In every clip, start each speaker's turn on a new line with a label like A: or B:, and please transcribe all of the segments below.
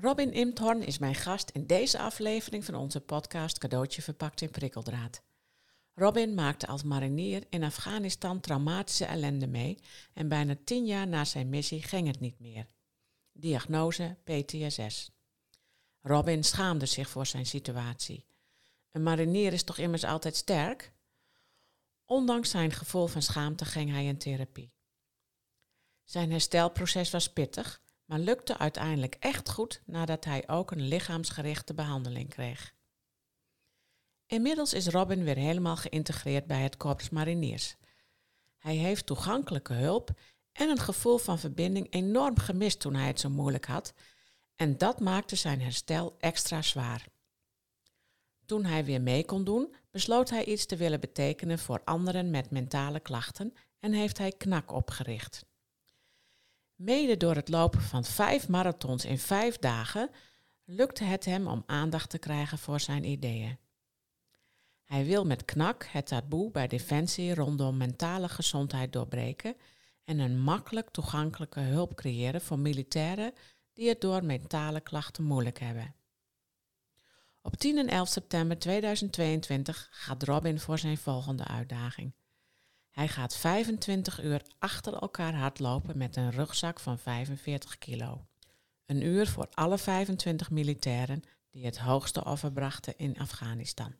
A: Robin Imthorn is mijn gast in deze aflevering van onze podcast Cadeautje verpakt in prikkeldraad. Robin maakte als marinier in Afghanistan traumatische ellende mee en bijna tien jaar na zijn missie ging het niet meer. Diagnose PTSS. Robin schaamde zich voor zijn situatie. Een marinier is toch immers altijd sterk? Ondanks zijn gevoel van schaamte ging hij in therapie. Zijn herstelproces was pittig, maar lukte uiteindelijk echt goed nadat hij ook een lichaamsgerichte behandeling kreeg. Inmiddels is Robin weer helemaal geïntegreerd bij het Korps Mariniers. Hij heeft toegankelijke hulp en een gevoel van verbinding enorm gemist toen hij het zo moeilijk had, en dat maakte zijn herstel extra zwaar. Toen hij weer mee kon doen, besloot hij iets te willen betekenen voor anderen met mentale klachten en heeft hij KNAK opgericht. Mede door het lopen van vijf marathons in vijf dagen lukte het hem om aandacht te krijgen voor zijn ideeën. Hij wil met KNAK het taboe bij Defensie rondom mentale gezondheid doorbreken en een makkelijk toegankelijke hulp creëren voor militairen die het door mentale klachten moeilijk hebben. Op 10 en 11 september 2022 gaat Robin voor zijn volgende uitdaging. Hij gaat 25 uur achter elkaar hardlopen met een rugzak van 45 kilo. Een uur voor alle 25 militairen die het hoogste offer brachten in Afghanistan.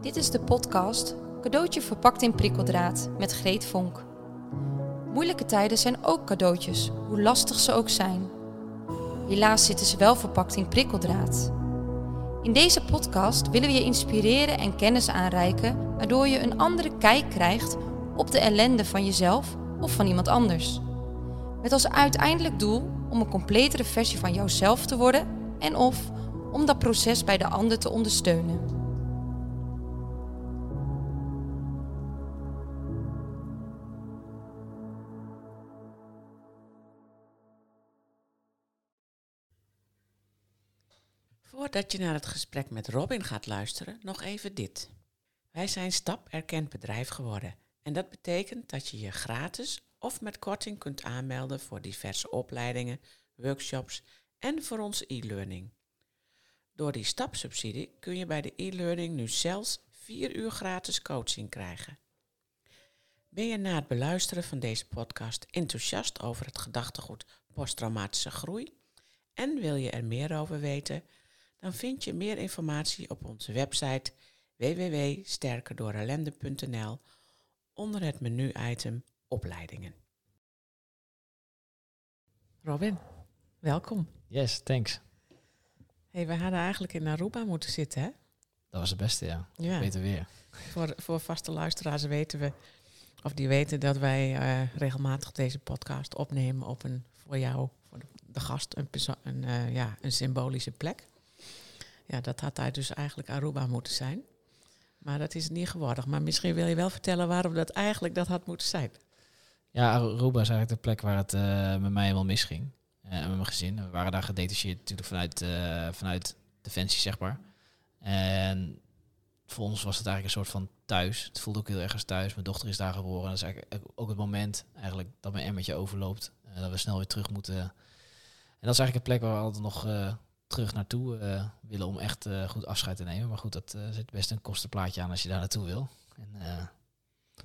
B: Dit is de podcast Cadeautje verpakt in prikkeldraad met Greet Vonk. Moeilijke tijden zijn ook cadeautjes, hoe lastig ze ook zijn. Helaas zitten ze wel verpakt in prikkeldraad. In deze podcast willen we je inspireren en kennis aanreiken, waardoor je een andere kijk krijgt op de ellende van jezelf of van iemand anders. Met als uiteindelijk doel om een completere versie van jouzelf te worden en of om dat proces bij de ander te ondersteunen.
A: Voordat je naar het gesprek met Robin gaat luisteren, nog even dit. Wij zijn stap erkend bedrijf geworden. En dat betekent dat je je gratis of met korting kunt aanmelden voor diverse opleidingen, workshops en voor onze e-learning. Door die stapsubsidie kun je bij de e-learning nu zelfs 4 uur gratis coaching krijgen. Ben je na het beluisteren van deze podcast enthousiast over het gedachtegoed posttraumatische groei en wil je er meer over weten? Dan vind je meer informatie op onze website www.sterkerdoorellende.nl onder het menu-item Opleidingen. Robin, welkom.
C: Yes, thanks.
A: Hey, we hadden eigenlijk in Aruba moeten zitten, hè?
C: Dat was het beste, ja.
A: Ja.
C: Beter weer.
A: Voor, voor vaste luisteraars weten we, of die weten dat wij eh, regelmatig deze podcast opnemen op een voor jou, voor de, gast, een, een, eh, ja, een symbolische plek. Ja, dat had daar dus eigenlijk Aruba moeten zijn. Maar dat is niet geworden. Maar misschien wil je wel vertellen waarom dat eigenlijk dat had moeten zijn.
C: Ja, Aruba is eigenlijk de plek waar het eh, met mij helemaal misging. Eh, en met mijn gezin. We waren daar gedetacheerd natuurlijk vanuit, eh, vanuit Defensie, zeg maar. En voor ons was het eigenlijk een soort van thuis. Het voelde ook heel erg als thuis. Mijn dochter is daar geboren. Dat is eigenlijk ook het moment eigenlijk dat mijn emmertje overloopt. Eh, dat we snel weer terug moeten. En dat is eigenlijk een plek waar we altijd nog terug naartoe eh, willen om echt eh, goed afscheid te nemen. Maar goed, dat eh, zit best een kostenplaatje aan als je daar naartoe wil. En,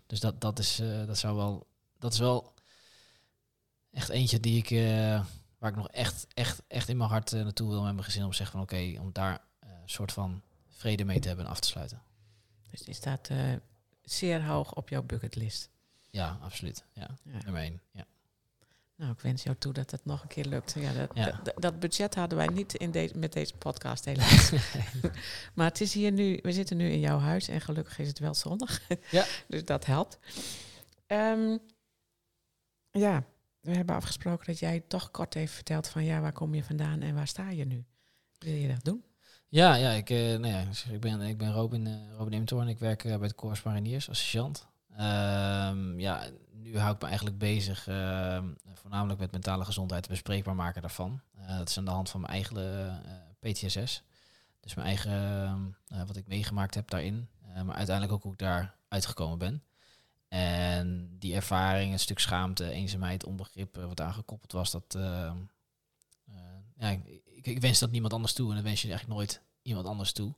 C: dus dat, dat, is, dat zou wel, dat is wel echt eentje die ik, waar ik nog echt, echt, echt in mijn hart naartoe wil met mijn gezin. Om te zeggen van oké, om daar een soort van vrede mee te hebben en af te sluiten.
A: Dus die staat zeer hoog op jouw bucketlist.
C: Ja, absoluut. Ja,
A: Ja.
C: nummer één. Ja.
A: Nou, ik wens jou toe dat het nog een keer lukt. Ja, dat,
C: Ja.
A: dat, dat budget hadden wij niet in deze met deze podcast helaas. maar het is hier nu, we zitten nu in jouw huis en gelukkig is het wel zonnig.
C: Ja.
A: dus dat helpt. Ehm, ja, we hebben afgesproken dat jij toch kort even vertelt van ja, waar kom je vandaan en waar sta je nu? Wil je dat doen?
C: Ja, ja, ik, eh, nou ja, ik ben, ik ben Robin, eh, Robin Imtoorn. Ik werk eh, bij de Corps Mariniers als sergeant. Ehm, ja, nu hou ik me eigenlijk bezig ehm, voornamelijk met mentale gezondheid bespreekbaar maken daarvan. Eh, dat is aan de hand van mijn eigen eh, PTSS. Dus mijn eigen, ehm, eh, wat ik meegemaakt heb daarin. Maar uiteindelijk ook hoe ik daar uitgekomen ben. En die ervaring, een stuk schaamte, eenzaamheid, onbegrip, wat aangekoppeld was, dat. Uh, ja, ik, ik, wens dat niemand anders toe en dan wens je eigenlijk nooit iemand anders toe.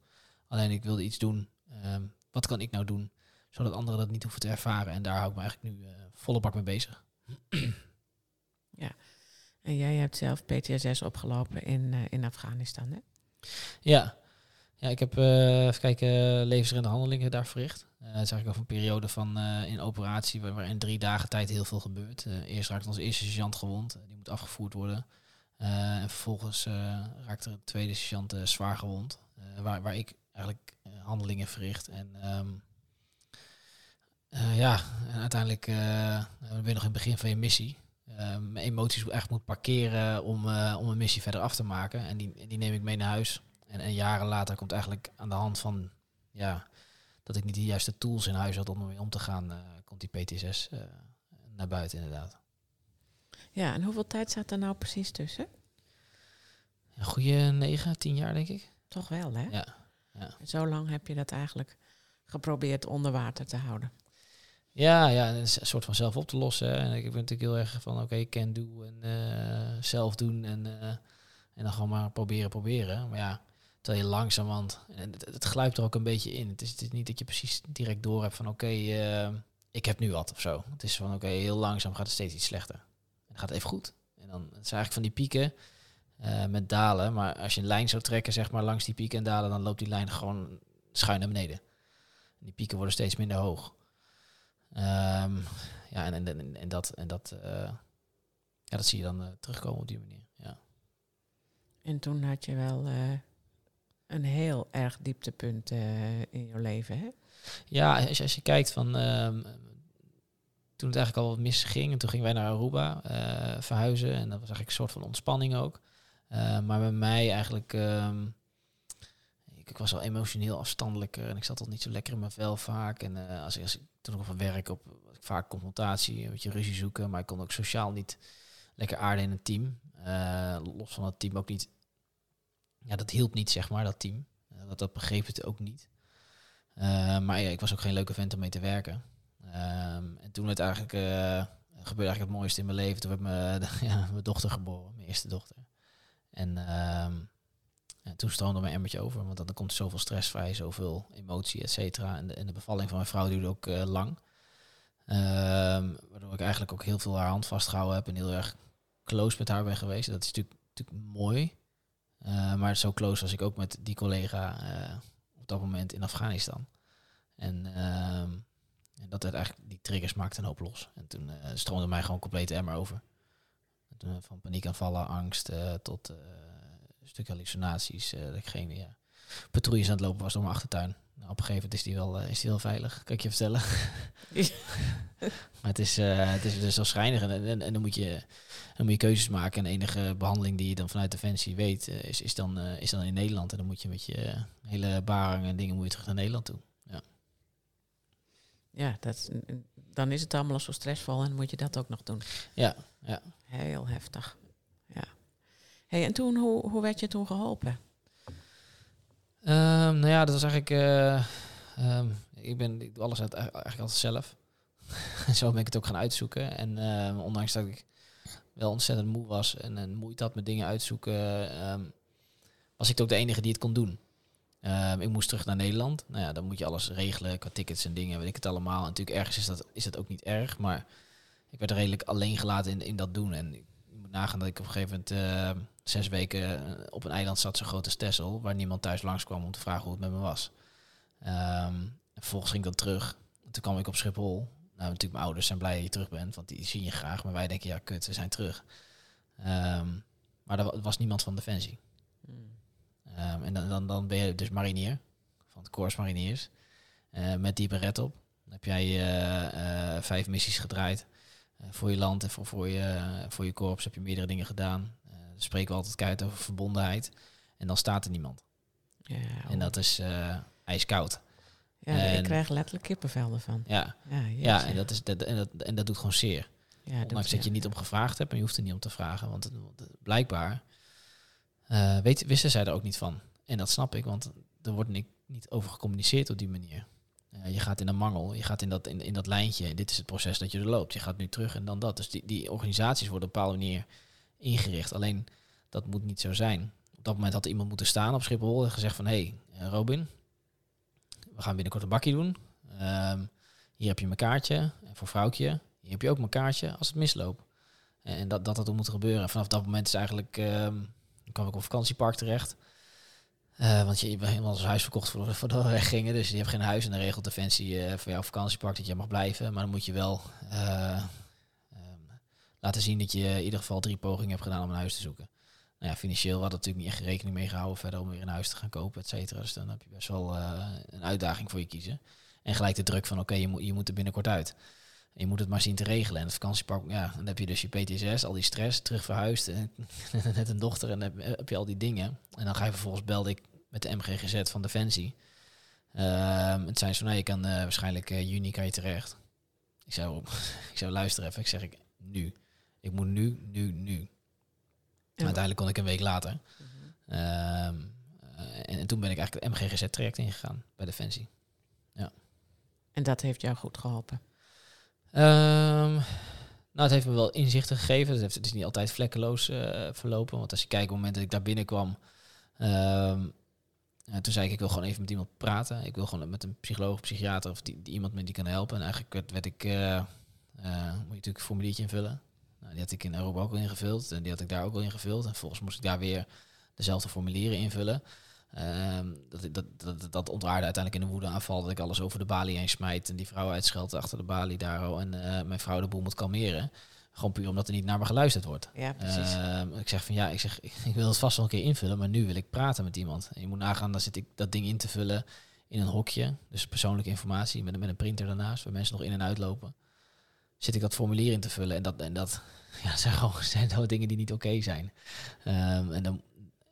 C: Alleen ik wilde iets doen. Ehm, wat kan ik nou doen, zodat anderen dat niet hoeven te ervaren? En daar hou ik me eigenlijk nu volle bak mee bezig.
A: ja, en jij hebt zelf PTSS opgelopen in, in Afghanistan, hè?
C: Ja, ja, ik heb uh, even kijken, levensreddende handelingen daar verricht. Uh, het is eigenlijk over een periode van in operatie waar, in drie dagen tijd heel veel gebeurt. eerst raakt onze eerste sergeant gewond, die moet afgevoerd worden. en vervolgens raakt er een tweede sergeant zwaar gewond, waar, waar ik eigenlijk handelingen verricht. En um, ja, en uiteindelijk ben je nog in het begin van je missie. mijn emoties echt moet parkeren om, om een missie verder af te maken. En die, die neem ik mee naar huis. En, en jaren later komt eigenlijk aan de hand van ja, dat ik niet de juiste tools in huis had om ermee om te gaan, komt die PTSS naar buiten inderdaad.
A: Ja, en hoeveel tijd zat er nou precies tussen?
C: Een goede negen, tien jaar denk ik.
A: Toch wel, hè?
C: Ja. ja.
A: En zo lang heb je dat eigenlijk geprobeerd onder water te houden.
C: Ja, ja, een soort van zelf op te lossen. En ik ben natuurlijk heel erg van, oké, okay, can do en uh, zelf doen en, en dan gewoon maar proberen, proberen. Maar ja, Terwijl je langzamerhand, en het, het gluipt er ook een beetje in. Het is, het niet dat je precies direct door hebt van oké, uh, ik heb nu wat of zo. Het is van oké, heel langzaam gaat het steeds iets slechter. En gaat het even goed. En dan het is eigenlijk van die pieken met dalen. Maar als je een lijn zou trekken, zeg maar, langs die pieken en dalen, dan loopt die lijn gewoon schuin naar beneden. En die pieken worden steeds minder hoog. Um, ja, en, en, en, dat, en dat, uh, ja, dat zie je dan terugkomen op die manier. Ja.
A: En toen had je wel een heel erg dieptepunt in je leven, hè?
C: Ja, als je, als je kijkt van... Um, toen het eigenlijk al wat misging, en toen gingen wij naar Aruba verhuizen. En dat was eigenlijk een soort van ontspanning ook. Maar bij mij eigenlijk... Um, ik, ik, was al emotioneel afstandelijker en ik zat al niet zo lekker in mijn vel vaak. En als, als ik toen nog van werk op vaak confrontatie, een beetje ruzie zoeken. Maar ik kon ook sociaal niet lekker aarden in een team. los van het team ook niet ja, dat hielp niet, zeg maar, dat team. Uh, dat, dat begreep het ook niet. Maar ja, ik was ook geen leuke vent om mee te werken. Um, en toen het eigenlijk, gebeurde eigenlijk het mooiste in mijn leven. Toen werd mijn, ja, mijn dochter geboren, mijn eerste dochter. En, um, en toen stroomde mijn emmertje over, want dan komt er zoveel stress vrij, zoveel emotie, et cetera. En de, en de bevalling van mijn vrouw duurde ook lang. Um, waardoor ik eigenlijk ook heel veel haar hand vastgehouden heb en heel erg close met haar ben geweest. Dat is natuurlijk, natuurlijk mooi. Uh, maar zo close was ik ook met die collega uh, op dat moment in Afghanistan. En, uh, en dat werd eigenlijk, die triggers maakten een hoop los. En toen uh, stroomde mij gewoon compleet emmer over. Toen, van paniekaanvallen, angst tot stuk hallucinaties. dat ik geen ja, patrouilles aan het lopen was door mijn achtertuin. Nou, op een gegeven moment is die wel, is die wel veilig, kan ik je vertellen. maar het is, het is dus al schrijnig en, en, en dan moet je dan moet je keuzes maken. En de enige behandeling die je dan vanuit Defensie weet, uh, is, is, dan, uh, is dan in Nederland. En dan moet je met je uh, hele barang en dingen moet je terug naar Nederland toe. Ja,
A: ja dat, dan is het allemaal zo stressvol en moet je dat ook nog doen.
C: Ja, ja.
A: Heel heftig. Hey, en toen, hoe, hoe werd je toen geholpen?
C: Um, nou ja, dat was eigenlijk... Um, ik, ben, ik doe alles uit, eigenlijk altijd zelf. Zo ben ik het ook gaan uitzoeken. En uh, ondanks dat ik wel ontzettend moe was en, en moeite had met dingen uitzoeken, was ik ook de enige die het kon doen. Ik moest terug naar Nederland. Nou ja, dan moet je alles regelen qua tickets en dingen, weet ik het allemaal. En natuurlijk ergens is dat, is dat ook niet erg, maar ik werd redelijk alleen gelaten in, in dat doen. En ik moet nagaan dat ik op een gegeven moment uh, zes weken eh, op een eiland zat, zo groot als Texel, waar niemand thuis langskwam om te vragen hoe het met me was. Um, en vervolgens ging ik dan terug. En toen kwam ik op Schiphol nou, natuurlijk mijn ouders zijn blij dat je terug bent, want die zien je graag. Maar wij denken, ja, kut, we zijn terug. Um, maar er was niemand van Defensie. Hmm. Um, en dan, dan, dan ben je dus marinier, van het Corps Mariniers, uh, met die beret op. Dan heb jij uh, vijf missies gedraaid voor je land en voor, voor, je, voor je korps. Heb je meerdere dingen gedaan. dan spreken we altijd keihard over verbondenheid. En dan staat er niemand. Ja, en dat is ijskoud.
A: Ja, en, ik krijg letterlijk kippenvel ervan.
C: Ja, ja, ja en, dat is, dat, en, dat, en dat doet gewoon zeer. Ja, Ondanks dat, je niet om gevraagd hebt, en je hoeft er niet om te vragen. Want het, blijkbaar uh, weet, wisten zij er ook niet van. En dat snap ik, want er wordt niet, niet over gecommuniceerd op die manier. Uh, je gaat in een mangel, je gaat in dat, in, dat lijntje. Dit is het proces dat je er loopt. Je gaat nu terug en dan dat. Dus die, die organisaties worden op een bepaalde manier ingericht. Alleen dat moet niet zo zijn. Op dat moment had iemand moeten staan op Schiphol en gezegd van... hé, hey, Robin, we gaan binnenkort een bakje doen. Ehm, hier heb je mijn kaartje. En voor vrouwtje, hier heb je ook mijn kaartje als het misloopt. En dat dat, dat moet gebeuren. En vanaf dat moment is eigenlijk... Um, kwam ik op vakantiepark terecht. Uh, want je, je hebt helemaal als huis verkocht voordat voor we weggingen. Dus je hebt geen huis en dan regelt Defensie uh, voor jouw vakantiepark dat je mag blijven. Maar dan moet je wel uh, laten zien dat je in ieder geval drie pogingen hebt gedaan om een huis te zoeken. Nou ja, financieel had natuurlijk niet echt rekening mee gehouden verder om weer een huis te gaan kopen, et cetera. Dus dan heb je best wel een uitdaging voor je kiezen. En gelijk de druk van oké, je, moet, je moet er binnenkort uit. je moet het maar zien te regelen. En het vakantiepark, ja, dan heb je dus je PTSS, al die stress, terug verhuisd. En net een dochter en dan heb je al die dingen. En dan ga je vervolgens belde ik met de MGGZ van Defensie. Um, het zijn zo, nou, je kan uh, waarschijnlijk uh, juni kan je terecht. Ik zou, ik zou luisteren even. Ik zeg ik nu. Ik moet nu, nu, nu. En uiteindelijk kon ik een week later. -hmm. um, uh, en, en, toen ben ik eigenlijk het MGGZ traject ingegaan bij Defensie. Ja.
A: En dat heeft jou goed geholpen?
C: Um, nou, het heeft me wel inzichten gegeven. Het, heeft, het is niet altijd vlekkeloos verlopen. Want als je kijkt op het moment dat ik daar binnenkwam... Um, uh, toen zei ik, ik wil gewoon even met iemand praten. Ik wil gewoon met een psycholoog, psychiater of iemand met die kan helpen. En eigenlijk werd, werd ik, uh, uh, moet je natuurlijk een formuliertje invullen. Nou, die had ik in Europa ook al ingevuld en die had ik daar ook al ingevuld. En volgens moest ik daar weer dezelfde formulieren invullen. Ehm, dat, dat, dat, dat uiteindelijk in een woedeaanval dat ik alles over de balie heen smijt en die vrouw uitscheldt achter de balie daar en mijn vrouw de boel moet kalmeren. Gewoon puur omdat er niet naar me geluisterd wordt.
A: Ja, precies.
C: Uh, ik zeg van ja, ik zeg, ik wil het vast wel een keer invullen, maar nu wil ik praten met iemand. En je moet nagaan, dan zit ik dat ding in te vullen in een hokje. Dus persoonlijke informatie met, met een printer daarnaast, waar mensen nog in en uitlopen. Zit ik dat formulier in te vullen en dat, en dat ja, zijn gewoon zijn gewoon dingen die niet oké zijn. Um, en dan,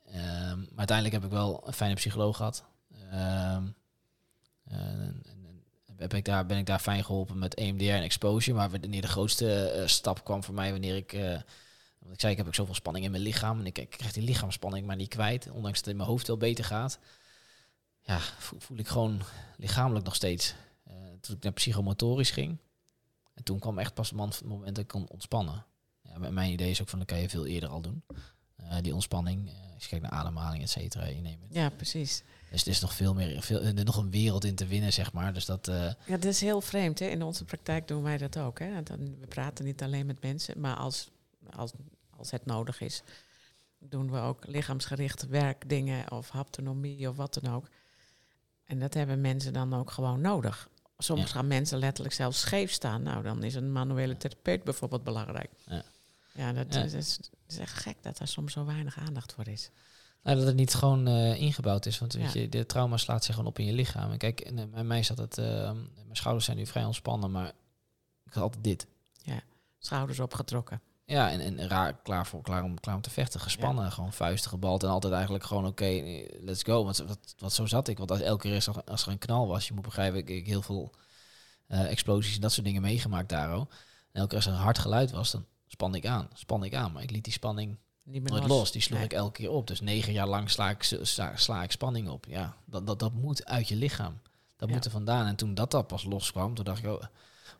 C: um, maar uiteindelijk heb ik wel een fijne psycholoog gehad. Um, heb ik daar, ben ik daar fijn geholpen met EMDR en exposure. Maar wanneer de grootste uh, stap kwam voor mij, wanneer ik... Uh, want ik zei, ik heb ook zoveel spanning in mijn lichaam. En ik, krijg die lichaamsspanning maar niet kwijt. Ondanks dat het in mijn hoofd wel beter gaat. Ja, voel, ik gewoon lichamelijk nog steeds. Uh, toen ik naar psychomotorisch ging. En toen kwam echt pas het moment dat ik kon ontspannen. Ja, mijn idee is ook van, dat kan je veel eerder al doen. die ontspanning, als je kijkt naar ademhaling, et cetera. Je.
A: Ja, precies.
C: Dus er is nog veel meer, veel, er nog een wereld in te winnen, zeg maar. Dus dat, uh...
A: Ja, dat is heel vreemd. Hè? In onze praktijk doen wij dat ook. Hè? Dan, we praten niet alleen met mensen, maar als, als, als het nodig is, doen we ook lichaamsgericht werkdingen of haptonomie of wat dan ook. En dat hebben mensen dan ook gewoon nodig. Soms ja. gaan mensen letterlijk zelfs scheef staan. Nou, dan is een manuele therapeut bijvoorbeeld belangrijk. Ja, ja dat ja. Is, is, is echt gek dat daar soms zo weinig aandacht voor is.
C: Nou, dat het niet gewoon uh, ingebouwd is. Want weet je, de trauma slaat zich gewoon op in je lichaam. En kijk, en, uh, bij mij zat het... Uh, mijn schouders zijn nu vrij ontspannen, maar ik had altijd dit.
A: Ja, schouders opgetrokken.
C: Ja, en, en raar, klaar, voor, klaar, om, klaar om te vechten. Gespannen, ja. gewoon vuisten gebald. En altijd eigenlijk gewoon, oké, okay, let's go. Want wat, wat zo zat ik. Want als, elke keer is, als er een knal was, je moet begrijpen, ik, ik heel veel explosies en dat soort dingen meegemaakt daar. En elke keer als er een hard geluid was, dan span ik aan. Span ik aan. Maar ik liet die spanning niet meer los. los. Die sloeg nee. ik elke keer op. Dus negen jaar lang sla ik, sla, sla ik spanning op. Ja, dat, dat, dat moet uit je lichaam. Dat ja. moet er vandaan. En toen dat, dat pas loskwam, toen dacht ik, oh,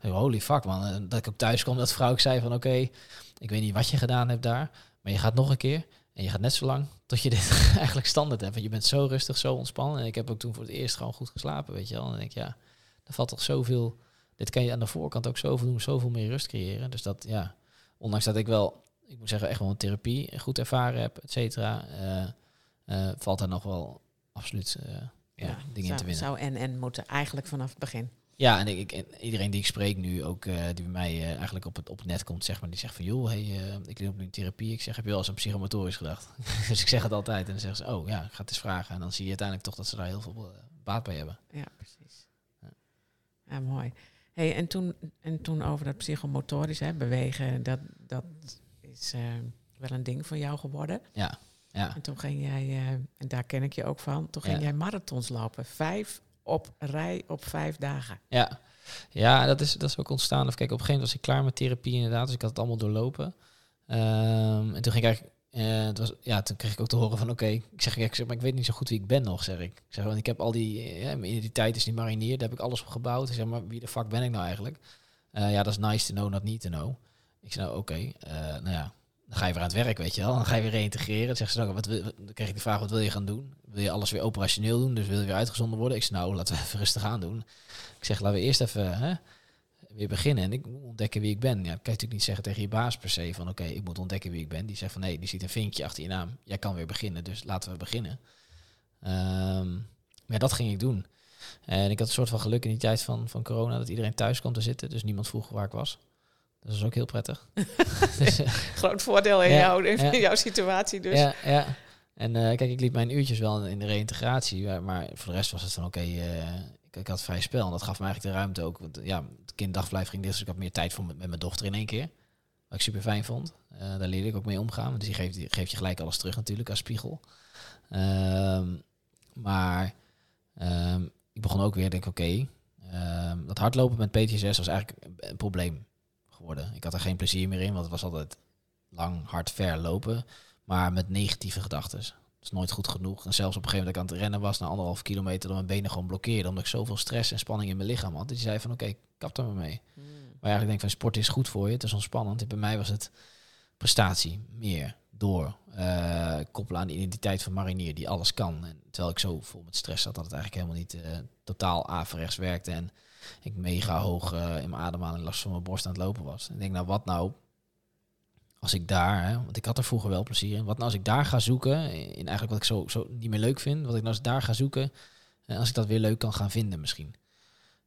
C: holy fuck man. Dat ik ook thuis kwam, dat vrouw ik zei van, oké, okay, ik weet niet wat je gedaan hebt daar, maar je gaat nog een keer. En je gaat net zo lang tot je dit eigenlijk standaard hebt. Want je bent zo rustig, zo ontspannen. En ik heb ook toen voor het eerst gewoon goed geslapen, weet je wel. En dan denk ik, ja, er valt toch zoveel... Dit kan je aan de voorkant ook zoveel doen, zoveel meer rust creëren. Dus dat, ja, ondanks dat ik wel ik moet zeggen, echt wel een therapie goed ervaren heb, et cetera, uh, uh, valt daar nog wel absoluut uh, ja, ja, dingen
A: zou,
C: in te winnen.
A: Zou en en moeten eigenlijk vanaf het begin.
C: Ja, en, ik, en iedereen die ik spreek nu, ook die bij mij eigenlijk op het, op het net komt, zeg maar, die zegt van, joh, hey, ik loop nu in therapie. Ik zeg, heb je wel eens aan psychomotorisch gedacht? dus ik zeg het altijd en dan zeggen ze, oh ja, ik ga het eens vragen. En dan zie je uiteindelijk toch dat ze daar heel veel baat bij hebben.
A: Ja, precies. Ja, ja mooi. Hey, en, toen, en toen over dat psychomotorisch, hè, bewegen, dat, dat is uh, wel een ding van jou geworden.
C: Ja. ja.
A: En toen ging jij, uh, en daar ken ik je ook van, toen ging ja. jij marathons lopen. Vijf op rij op vijf dagen.
C: Ja, ja dat, is, dat is ook ontstaan. Of kijk, op een gegeven moment was ik klaar met therapie inderdaad, dus ik had het allemaal doorlopen. Um, en toen ging ik eigenlijk En het was, ja, toen kreeg ik ook te horen van oké, ik zeg, ik zeg, maar ik weet niet zo goed wie ik ben nog, zeg ik. Ik zeg, want ik heb al die, eh, ja, mijn identiteit is niet marinier, daar heb ik alles op gebouwd. Ik zeg, maar wie de fuck ben ik nou eigenlijk? Eh, ja, dat is nice to know, not need to know. Ik zei, nou oké, eh, nou ja, dan ga je weer aan het werk, weet je wel. Dan ga je weer reintegreren. Dan ze, nou, wat dan krijg ik de vraag, wat wil je gaan doen? Wil je alles weer operationeel doen? Dus wil je weer uitgezonden worden? Ik zei, nou, laten we even rustig aan doen. Ik zeg, laten we eerst even hè, weer beginnen. En ik moet ontdekken wie ik ben. Ja, dat kan je natuurlijk niet zeggen tegen je baas per se van, oké, ik moet ontdekken wie ik ben. Die zegt van, nee, die ziet een vinkje achter je naam. Jij kan weer beginnen, dus laten we beginnen. Ehm, maar dat ging ik doen. En ik had een soort van geluk in die tijd van, van corona, dat iedereen thuis kon te zitten. Dus niemand vroeg waar ik was. Dat is ook heel prettig. dus, eh,
A: Groot voordeel in,
C: Ja,
A: jou, in jouw situatie dus.
C: Ja, ja. En eh, kijk, ik liep mijn uurtjes wel in de reïntegratie, maar, voor de rest was het van oké, eh, ik, ik had vrij spel. En dat gaf me eigenlijk de ruimte ook. Want ja, het kinddagverblijf ging dicht, dus ik had meer tijd voor met, met mijn dochter in één keer. Wat ik super fijn vond. Daar leerde ik ook mee omgaan. Dus die geeft, die geeft je gelijk alles terug natuurlijk als spiegel. Ehm, maar ehm, ik begon ook weer, denk ik, oké, ehm, dat hardlopen met PTSS was eigenlijk een probleem geworden. Ik had er geen plezier meer in, want het was altijd lang, hard, ver lopen. Maar met negatieve gedachten. Dat is nooit goed genoeg. En zelfs op een gegeven moment dat ik aan het rennen was, na anderhalf kilometer, dat mijn benen gewoon blokkeerden. Omdat ik zoveel stress en spanning in mijn lichaam had. Dat die zei van, oké, kap er maar mee.
A: Hmm.
C: Maar eigenlijk denk ik van, sport is goed voor je. Het is ontspannend. En bij mij was het prestatie, meer, door. eh, koppelen aan de identiteit van marinier, die alles kan. En terwijl ik zo vol met stress zat, dat het eigenlijk helemaal niet eh, totaal averechts werkte. En ik mega hoog eh, in mijn ademhaling last van mijn borst aan het lopen was. En ik denk, nou wat nou als ik daar, hè, want ik had er vroeger wel plezier in. Wat nou als ik daar ga zoeken, in eigenlijk wat ik zo, zo niet meer leuk vind, wat ik nou ik daar ga zoeken, en als ik dat weer leuk kan gaan vinden misschien.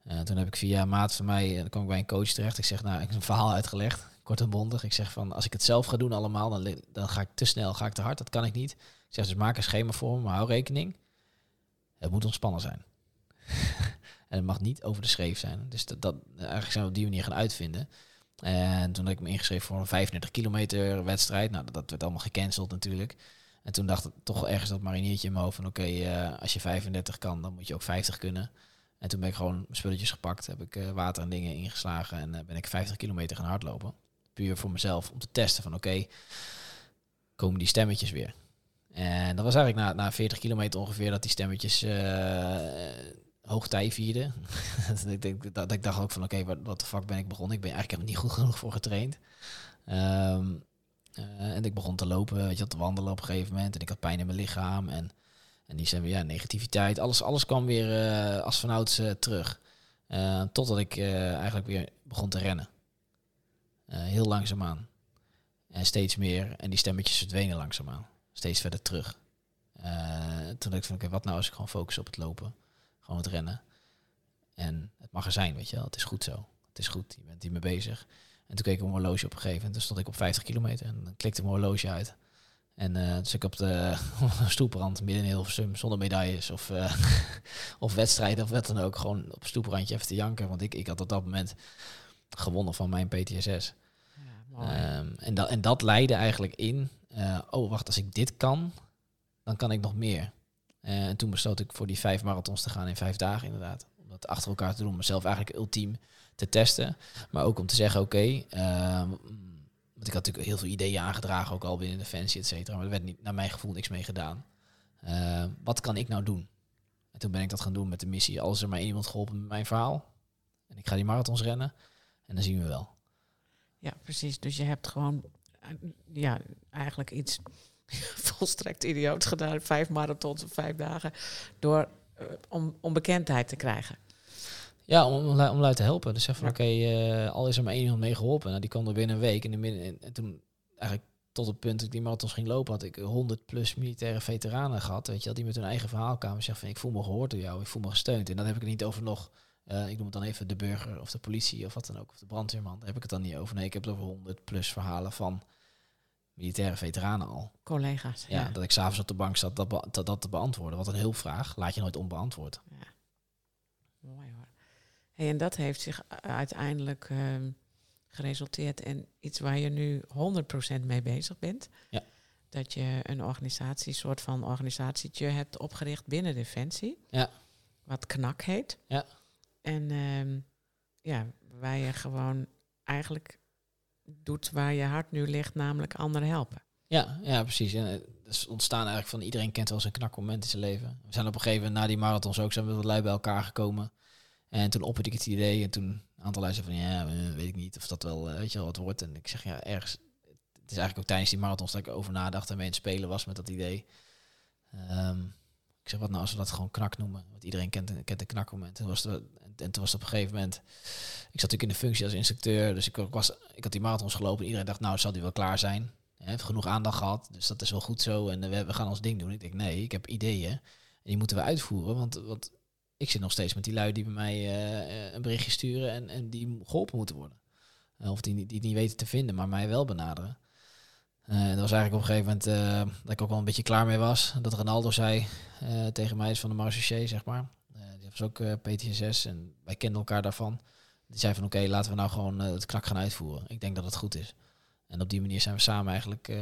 C: Eh, toen heb ik via maat van mij, eh, dan kwam ik bij een coach terecht. Ik zeg, nou, ik heb een verhaal uitgelegd, kort en bondig. Ik zeg van, als ik het zelf ga doen allemaal, dan, dan ga ik te snel, ga ik te hard. Dat kan ik niet. Ik zeg, dus maak een schema voor me, maar hou rekening. Het moet ontspannen zijn. en het mag niet over de schreef zijn. Dus dat, dat, eigenlijk zijn we op die manier gaan uitvinden. En toen had ik me ingeschreven voor een 35 kilometer wedstrijd. Nou, dat, werd allemaal gecanceld natuurlijk. En toen dacht ik toch ergens dat mariniertje in mijn hoofd van... oké, eh, als je 35 kan, dan moet je ook 50 kunnen. En toen ben ik gewoon spulletjes gepakt. Heb ik eh, water en dingen ingeslagen. En eh, ben ik 50 kilometer gaan hardlopen. Puur voor mezelf, om te testen van oké, komen die stemmetjes weer? En dat was eigenlijk na, na 40 kilometer ongeveer dat die stemmetjes hoogtij vierden. dat, ik, denk- dat, ik dacht ook van oké, wat, de fuck ben ik begonnen? Ik ben eigenlijk helemaal niet goed genoeg voor getraind. Ehm, eh, en ik begon te lopen, weet je, te wandelen op een gegeven moment. En ik had pijn in mijn lichaam. En, en die zijn weer, ja, negativiteit. Alles, alles kwam weer eh, als vanouds eh, terug. Eh, totdat ik eigenlijk weer begon te rennen. Heel langzaamaan. En steeds meer. En die stemmetjes verdwenen langzaamaan. Steeds verder terug. Toen dacht ik van, oké, wat nou als ik gewoon focus op het lopen? Gewoon het rennen. En het mag er zijn, weet je wel. Het is goed zo. Het is goed. Je bent hiermee bezig. En toen keek ik op mijn horloge op een gegeven moment. Toen stond ik op 50 kilometer. En dan klikte mijn horloge uit. En eh dus ik op de stoeprand midden in Hilversum zonder medailles of, eh, of wedstrijden of wat dan ook. Gewoon op stoeprandje even te janken. Want ik, ik had op dat moment gewonnen van mijn PTSS.
A: Ja.
C: Ehm, en, dat, en dat leidde eigenlijk in, eh, oh wacht, als ik dit kan, dan kan ik nog meer. Eh, en toen besloot ik voor die vijf marathons te gaan in vijf dagen inderdaad. Om dat achter elkaar te doen, mezelf eigenlijk ultiem te testen. Maar ook om te zeggen, oké, ehm, want ik had natuurlijk heel veel ideeën aangedragen, ook al binnen Defensie, et cetera. Maar er werd niet, naar mijn gevoel niks mee gedaan. Eh, wat kan ik nou doen? En toen ben ik dat gaan doen met de missie. Als er maar iemand geholpen met mijn verhaal. En ik ga die marathons rennen. En dan zien we wel.
A: Ja, precies. Dus je hebt gewoon eh, ja, eigenlijk iets volstrekt idioot gedaan. Vijf marathons op vijf dagen. Door, eh, om, om bekendheid te krijgen.
C: Ja, om, om, om lui te helpen. Dus zeg van,
A: Ja.
C: oké, eh, al is er maar één iemand mee geholpen. Nou, die kwam er binnen een week. En, in midden, en, en toen eigenlijk tot het punt dat ik die marathons ging lopen, had ik 100 plus militaire veteranen gehad. Weet je wel, die met hun eigen verhaal kwamen. en Zeggen van, ik voel me gehoord door jou. Ik voel me gesteund. En dan heb ik het niet over nog, eh, ik noem het dan even de burger of de politie of wat dan ook. Of de brandweerman. Daar heb ik het dan niet over. Nee, ik heb het over 100 plus verhalen van militaire veteranen al.
A: Collega's.
C: Ja, dat ik s'avonds op de bank zat dat, dat, dat te beantwoorden. Wat een hulpvraag laat je nooit onbeantwoord.
A: Mooi hoor. Hey, en dat heeft zich uiteindelijk ehm, geresulteerd in iets waar je nu 100% mee bezig bent.
C: Ja.
A: Dat je een organisatie, soort van organisatietje hebt opgericht binnen Defensie.
C: Ja.
A: Wat KNAK heet.
C: Ja.
A: En ehm, ja, waar je gewoon eigenlijk doet waar je hart nu ligt, namelijk anderen helpen.
C: Ja, ja, precies. En het is ontstaan eigenlijk van iedereen kent wel zijn knakmoment in zijn leven. We zijn op een gegeven moment na die marathons ook zijn we wat lui bij elkaar gekomen. En toen opperde ik het idee en toen een aantal lui van ja, eh, weet ik niet of dat wel, eh, weet je wel, wat wordt. En ik zeg ja, ergens, het is eigenlijk ook tijdens die marathons dat ik over nadacht en mee in het spelen was met dat idee. Ehm, ik zeg wat nou als we dat gewoon knak noemen, want iedereen kent, kent een knakmoment. En, was en toen was het op een gegeven moment, ik zat natuurlijk in de functie als instructeur, dus ik, was, ik had die marathons gelopen en iedereen dacht nou zal die wel klaar zijn. Hij heeft genoeg aandacht gehad, dus dat is wel goed zo. En we, we gaan ons ding doen. Ik denk, nee, ik heb ideeën. En die moeten we uitvoeren. Want, want ik zit nog steeds met die lui die bij mij uh, een berichtje sturen en, en die geholpen moeten worden. Of die, die het niet weten te vinden, maar mij wel benaderen. Uh, dat was eigenlijk op een gegeven moment uh, dat ik ook wel een beetje klaar mee was. Dat Ronaldo zei uh, tegen mij, is van de Marseillais, zeg maar. die was ook PTSS en wij kenden elkaar daarvan. Die zei van oké, laten we nou gewoon het knak gaan uitvoeren. Ik denk dat het goed is. En op die manier zijn we samen eigenlijk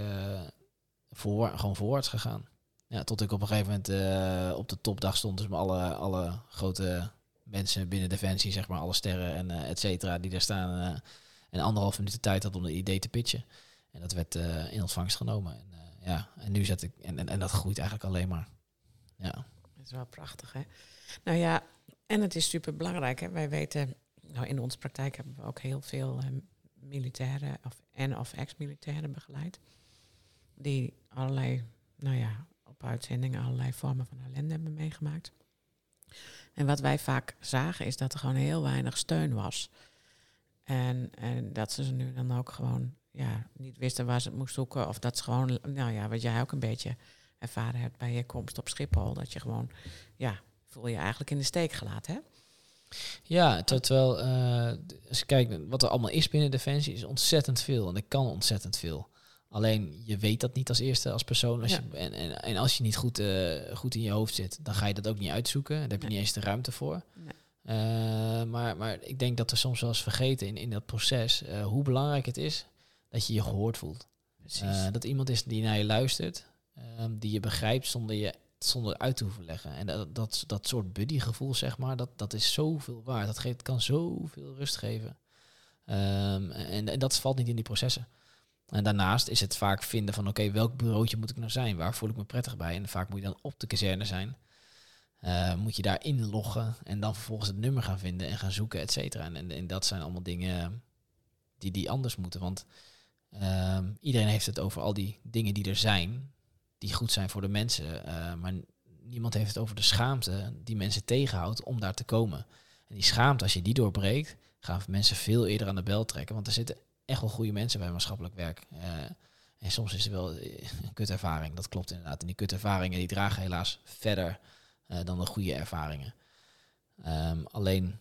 C: voor, gewoon voorwaarts gegaan. Ja, tot ik op een gegeven moment op de topdag stond. Dus met alle, alle grote mensen binnen Defensie, zeg maar, alle sterren en et cetera, die daar staan. en anderhalf minuut de tijd had om het idee te pitchen. En dat werd in ontvangst genomen. En, ja, en nu zet ik, en, en, en, dat groeit eigenlijk alleen maar. Ja.
A: Dat is wel prachtig, hè? Nou ja, en het is super belangrijk, hè? Wij weten, nou in onze praktijk hebben we ook heel veel militairen of, en of ex-militairen begeleid. Die allerlei, nou ja, op uitzendingen allerlei vormen van ellende hebben meegemaakt. En wat wij vaak zagen is dat er gewoon heel weinig steun was. En, en dat ze nu dan ook gewoon ja, niet wisten waar ze het moest zoeken. Of dat ze gewoon, nou ja, wat jij ook een beetje ervaren hebt bij je komst op Schiphol. Dat je gewoon, ja, voel je eigenlijk in de steek gelaten, hè?
C: Ja, terwijl uh, als je kijkt wat er allemaal is binnen Defensie, is ontzettend veel. En er kan ontzettend veel. Alleen je weet dat niet als eerste als persoon. Als je, en, en, en, als je niet goed, uh, goed in je hoofd zit, dan ga je dat ook niet uitzoeken. Daar heb je niet eens de ruimte voor. Nee. Uh, maar, maar ik denk dat we soms wel eens vergeten in, in dat proces hoe belangrijk het is dat je je gehoord voelt. dat iemand is die naar je luistert, ehm, die je begrijpt zonder je zonder uit te hoeven leggen. En dat, dat, dat soort buddygevoel, zeg maar, dat, dat is zoveel waard. Dat geeft, kan zoveel rust geven. Um, en, en dat valt niet in die processen. En daarnaast is het vaak vinden van, oké, welk bureautje moet ik nou zijn? Waar voel ik me prettig bij? En vaak moet je dan op de kazerne zijn. Uh, moet je daar inloggen en dan vervolgens het nummer gaan vinden en gaan zoeken, et cetera. En, en, en, dat zijn allemaal dingen die, die anders moeten. Want um, iedereen heeft het over al die dingen die er zijn die goed zijn voor de mensen. Uh, maar niemand heeft het over de schaamte die mensen tegenhoudt om daar te komen. En die schaamte, als je die doorbreekt, gaan mensen veel eerder aan de bel trekken. Want er zitten echt wel goede mensen bij maatschappelijk werk. Uh, en soms is er wel een kutervaring, dat klopt inderdaad. En die kutervaringen die dragen helaas verder uh, dan de goede ervaringen. Um, alleen,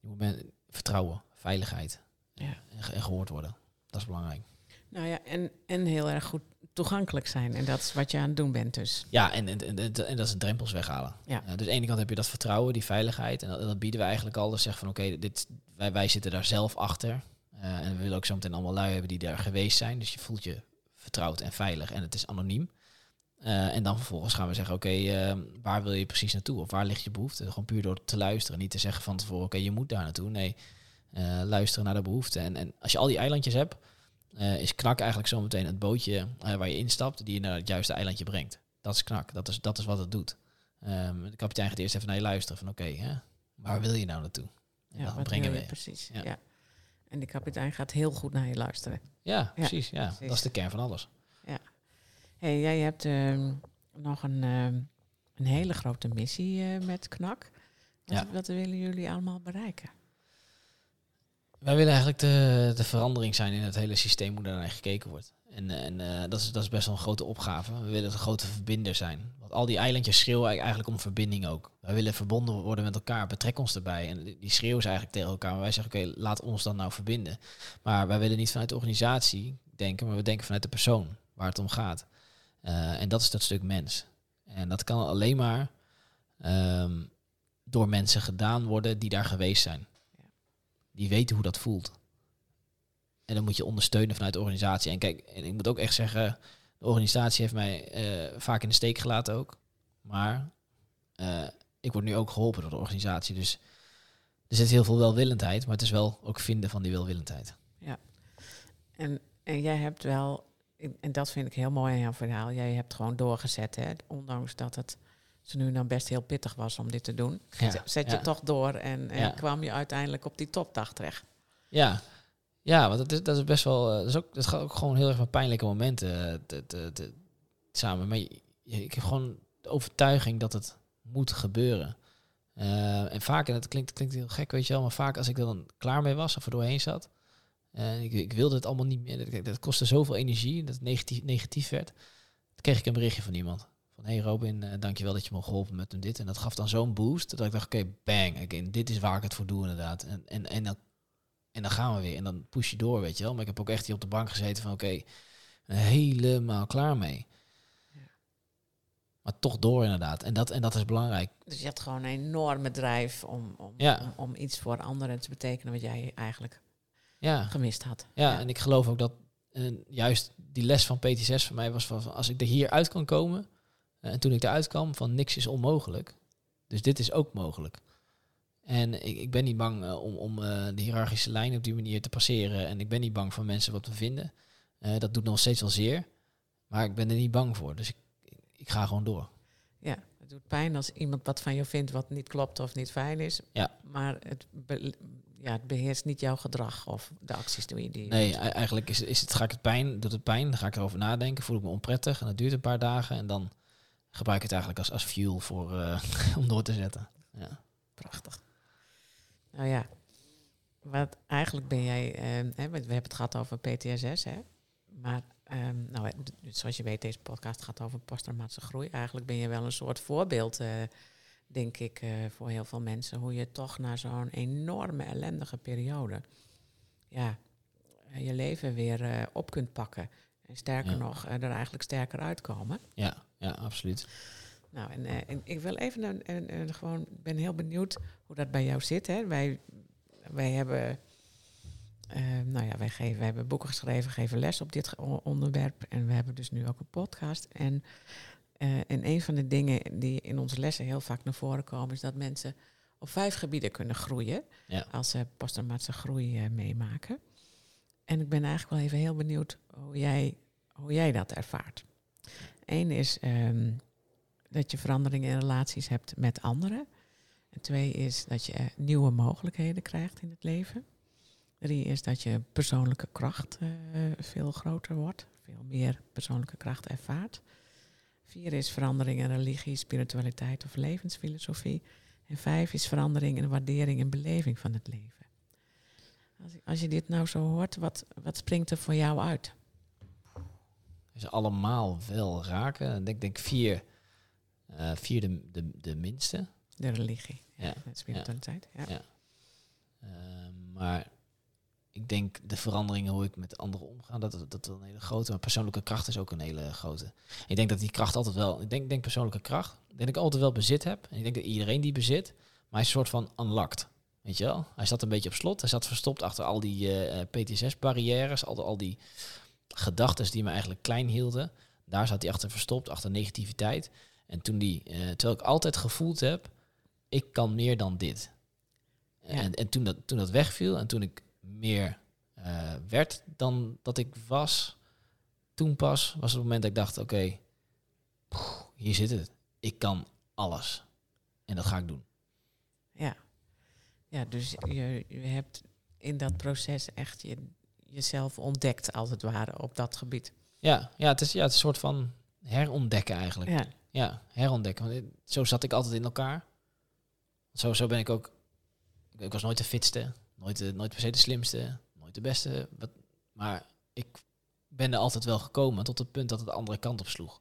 C: je moet vertrouwen, veiligheid ja. en, en gehoord worden. Dat is belangrijk.
A: Nou ja, en, en heel erg goed toegankelijk zijn. En dat is wat je aan het doen bent dus.
C: Ja, en, en, en, en dat is drempels weghalen. Ja. Uh, dus aan de ene kant heb je dat vertrouwen, die veiligheid. En dat, bieden we eigenlijk al. Dus zeggen van oké, dit wij, wij zitten daar zelf achter. Uh, en we willen ook zo meteen allemaal lui hebben die daar geweest zijn. Dus je voelt je vertrouwd en veilig. En het is anoniem. Uh, en dan vervolgens gaan we zeggen, oké, waar wil je precies naartoe? Of waar ligt je behoefte? Gewoon puur door te luisteren. Niet te zeggen van tevoren, oké, je moet daar naartoe. Nee, luisteren naar de behoefte. En, en als je al die eilandjes hebt, uh, is knak eigenlijk zometeen het bootje uh, waar je instapt, die je naar het juiste eilandje brengt. Dat is knak, dat is, dat is wat het doet. Um, de kapitein gaat eerst even naar je luisteren van oké, okay, waar wil je nou naartoe?
A: En ja, dan brengen we. Precies, ja. ja. En de kapitein gaat heel goed naar je luisteren.
C: Ja, precies. Ja, precies. Dat is de kern van alles.
A: Ja. Hey, jij hebt uh, nog een, uh, een hele grote missie uh, met KNAK. Wat, ja. wat willen jullie allemaal bereiken?
C: Wij willen eigenlijk de, de verandering zijn in het hele systeem hoe daar naar gekeken wordt. En, en uh, dat, is, dat is best wel een grote opgave. We willen een grote verbinder zijn. Want al die eilandjes schreeuwen eigenlijk om verbinding ook. Wij willen verbonden worden met elkaar, betrek ons erbij. En die schreeuwen ze eigenlijk tegen elkaar. Maar wij zeggen, oké, laat ons dan nou verbinden. Maar wij willen niet vanuit de organisatie denken, maar we denken vanuit de persoon waar het om gaat. Uh, en dat is dat stuk mens. En dat kan alleen maar um, door mensen gedaan worden die daar geweest zijn die weten hoe dat voelt. En dan moet je ondersteunen vanuit de organisatie. En kijk, en ik moet ook echt zeggen, de organisatie heeft mij uh, vaak in de steek gelaten ook. Maar uh, ik word nu ook geholpen door de organisatie. Dus er zit heel veel welwillendheid, maar het is wel ook vinden van die welwillendheid.
A: Ja. En, en jij hebt wel en- en dat vind ik heel mooi aan jouw verhaal. Jij hebt gewoon doorgezet, hè? ondanks dat het ze nu dan best heel pittig was om dit te doen.
C: Ja,
A: Zet je
C: ja.
A: toch door en, en
C: Ja.
A: kwam je uiteindelijk op die topdag terecht.
C: Ja, ja want dat is, dat is best wel. eh, Dat, is ook, dat gaat ook gewoon heel erg met pijnlijke momenten eh, te, te, te- samen. Maar je- ik heb gewoon de overtuiging dat het moet gebeuren. Eh, en vaak, en dat klinkt, klinkt heel gek, weet je wel, maar vaak als ik er dan klaar mee was of er doorheen zat. En ik, ik wilde het allemaal niet meer. Dat, dat kostte zoveel energie dat het negatief, negatief werd. Dan kreeg ik een berichtje van iemand. Van hey Robin, eh, dankjewel dat je me geholpen met dit. En dat gaf dan zo'n boost dat ik dacht, oké, bang, oké, dit is waar ik het voor doe inderdaad. En, en, en, dan, en dan gaan we weer. En dan push je door, weet je wel. Maar ik heb ook echt hier op de bank gezeten van, oké, helemaal klaar mee. Maar toch door inderdaad. En dat, en dat is belangrijk.
A: Dus je had gewoon een enorme drijf om, om,
C: Ja.
A: om, om iets voor anderen te betekenen wat jij eigenlijk
C: Ja,
A: gemist had.
C: ja, en ik geloof ook dat juist die les van PT6 voor mij was van als ik er hier uit kan komen. Eh, en toen ik eruit kwam van niks is onmogelijk. Dus dit is ook mogelijk. En ik, ik ben niet bang eh, om, om eh, de hiërarchische lijn op die manier te passeren. En ik ben niet bang van mensen wat te vinden. Eh, dat doet nog steeds wel zeer. Maar ik ben er niet bang voor. Dus ik, ik ga gewoon door.
A: Ja, het doet pijn als iemand wat van je vindt wat niet klopt of niet fijn is.
C: Ja.
A: Maar het, be- ja, het beheerst niet jouw gedrag of de acties die je die
C: Nee,
A: doet.
C: e- eigenlijk is, is het, ga ik het pijn, doet het pijn, dan ga ik erover nadenken, voel ik me onprettig en dat duurt een paar dagen en dan gebruik ik het eigenlijk als, als fuel voor, eh, om door te zetten. Ja.
A: Prachtig. Nou ja, wat eigenlijk ben jij, eh, want we hebben het gehad over PTSS, hè? Maar ehm, nou, zoals je weet, deze podcast gaat over posttraumatische groei. Eigenlijk ben je wel een soort voorbeeld, eh, denk ik, eh, voor heel veel mensen. Hoe je toch na zo'n enorme ellendige periode, ja, je leven weer op kunt pakken. En sterker
C: Ja.
A: nog, er eigenlijk sterker uitkomen.
C: Ja, ja, absoluut.
A: Nou, en, eh, en ik wil even een, een, een gewoon, ben heel benieuwd hoe dat bij jou zit. Hè? Wij, wij hebben, eh, nou ja, wij, geven, wij hebben boeken geschreven, geven les op dit onderwerp. En we hebben dus nu ook een podcast. En, eh, en een van de dingen die in onze lessen heel vaak naar voren komen, is dat mensen op vijf gebieden kunnen groeien
C: Ja.
A: als ze posttraumatische groei meemaken. En ik ben eigenlijk wel even heel benieuwd hoe jij, hoe jij dat ervaart. Eén is ehm, dat je veranderingen in relaties hebt met anderen. En twee is dat je nieuwe mogelijkheden krijgt in het leven. Drie is dat je persoonlijke kracht eh, veel groter wordt, veel meer persoonlijke kracht ervaart. Vier is verandering in religie, spiritualiteit of levensfilosofie. En vijf is verandering in waardering en beleving van het leven. Als je dit nou zo hoort, wat, wat springt er voor jou uit?
C: Ze allemaal wel raken. Ik denk, denk vier, eh, vier de, de, de minste.
A: De religie,
C: Ja,
A: de spiritualiteit. Ja.
C: Ja. Eh, maar ik denk de veranderingen hoe ik met anderen omga, dat, dat, wel een hele grote. Maar persoonlijke kracht is ook een hele grote. Ik denk dat die kracht altijd wel. Ik denk, denk persoonlijke kracht. Ik denk dat ik altijd wel bezit heb. En ik denk dat iedereen die bezit. Maar hij is een soort van unlocked. Weet je wel? Hij zat een beetje op slot. Hij zat verstopt achter al die eh PTSS-barrières. Al, al die gedachten die me eigenlijk klein hielden. Daar zat hij achter verstopt, achter negativiteit. En toen die, eh, terwijl ik altijd gevoeld heb, ik kan meer dan dit.
A: Ja.
C: En, en toen, dat, toen dat wegviel en toen ik meer eh, werd dan dat ik was, toen pas was het moment dat ik dacht, oké, hier zit het. Ik kan alles. En dat ga ik doen.
A: Ja, ja dus je, je hebt in dat proces echt je, jezelf ontdekt, als het ware, op dat gebied.
C: Ja, ja, het is, ja, het is een soort van herontdekken eigenlijk.
A: Ja,
C: Ja, herontdekken. Want zo zat ik altijd in elkaar. Zo, zo ben ik ook. Ik, ik was nooit de fitste, nooit, de, nooit per se de slimste, nooit de beste. Wat, maar ik ben er altijd wel gekomen tot het punt dat het de andere kant op sloeg.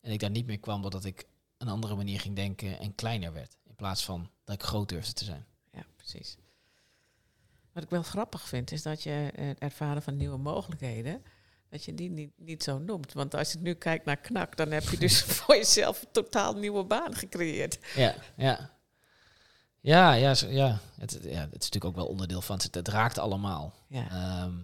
C: En ik daar niet meer kwam doordat ik een andere manier ging denken en kleiner werd. In plaats van dat ik groot durfde te zijn.
A: ja, precies. Wat ik wel grappig vind, is dat je eh, het ervaren van nieuwe mogelijkheden, dat je die niet, niet zo noemt. Want als je nu kijkt naar knak, dan heb je dus voor jezelf een totaal nieuwe baan gecreëerd.
C: Ja, ja. Ja, ja, zo- ja. Het, ja, het is natuurlijk ook wel onderdeel van het. Het raakt allemaal.
A: Ja,
C: Ehm,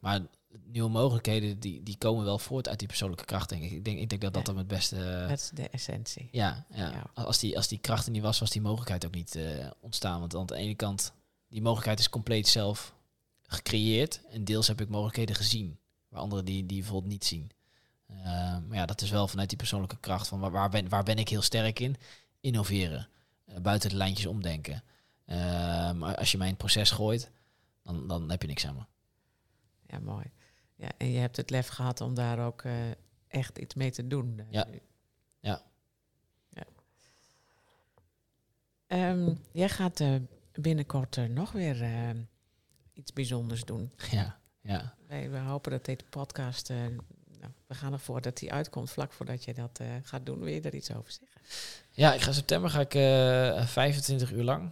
C: maar nieuwe mogelijkheden die, die komen wel voort uit die persoonlijke kracht, denk ik. Ik denk, ik denk dat dat
A: Ja.
C: dan het beste. eh,
A: dat is de essentie.
C: ja, ja.
A: Ja.
C: Als, die, als die kracht er niet was, was die mogelijkheid ook niet eh, ontstaan. Want aan de ene kant, die mogelijkheid is compleet zelf gecreëerd. En deels heb ik mogelijkheden gezien. waar anderen die, die bijvoorbeeld niet zien. Uh, maar ja, dat is wel vanuit die persoonlijke kracht van waar, waar, ben, waar ben ik heel sterk in? Innoveren, uh, buiten de lijntjes omdenken. Uh, maar als je mij in het proces gooit, dan, dan heb je niks aan me.
A: Ja, mooi. Ja, en je hebt het lef gehad om daar ook echt iets mee te doen.
C: ja. ja.
A: ja. Um, jij gaat binnenkort nog weer iets bijzonders doen.
C: Ja, ja.
A: Wij, we hopen dat deze podcast, uh, nou, we gaan ervoor dat die uitkomt vlak voordat je dat uh, gaat doen. Wil je daar iets over zeggen?
C: Ja, ik ga september ga ik uh, 25 uur lang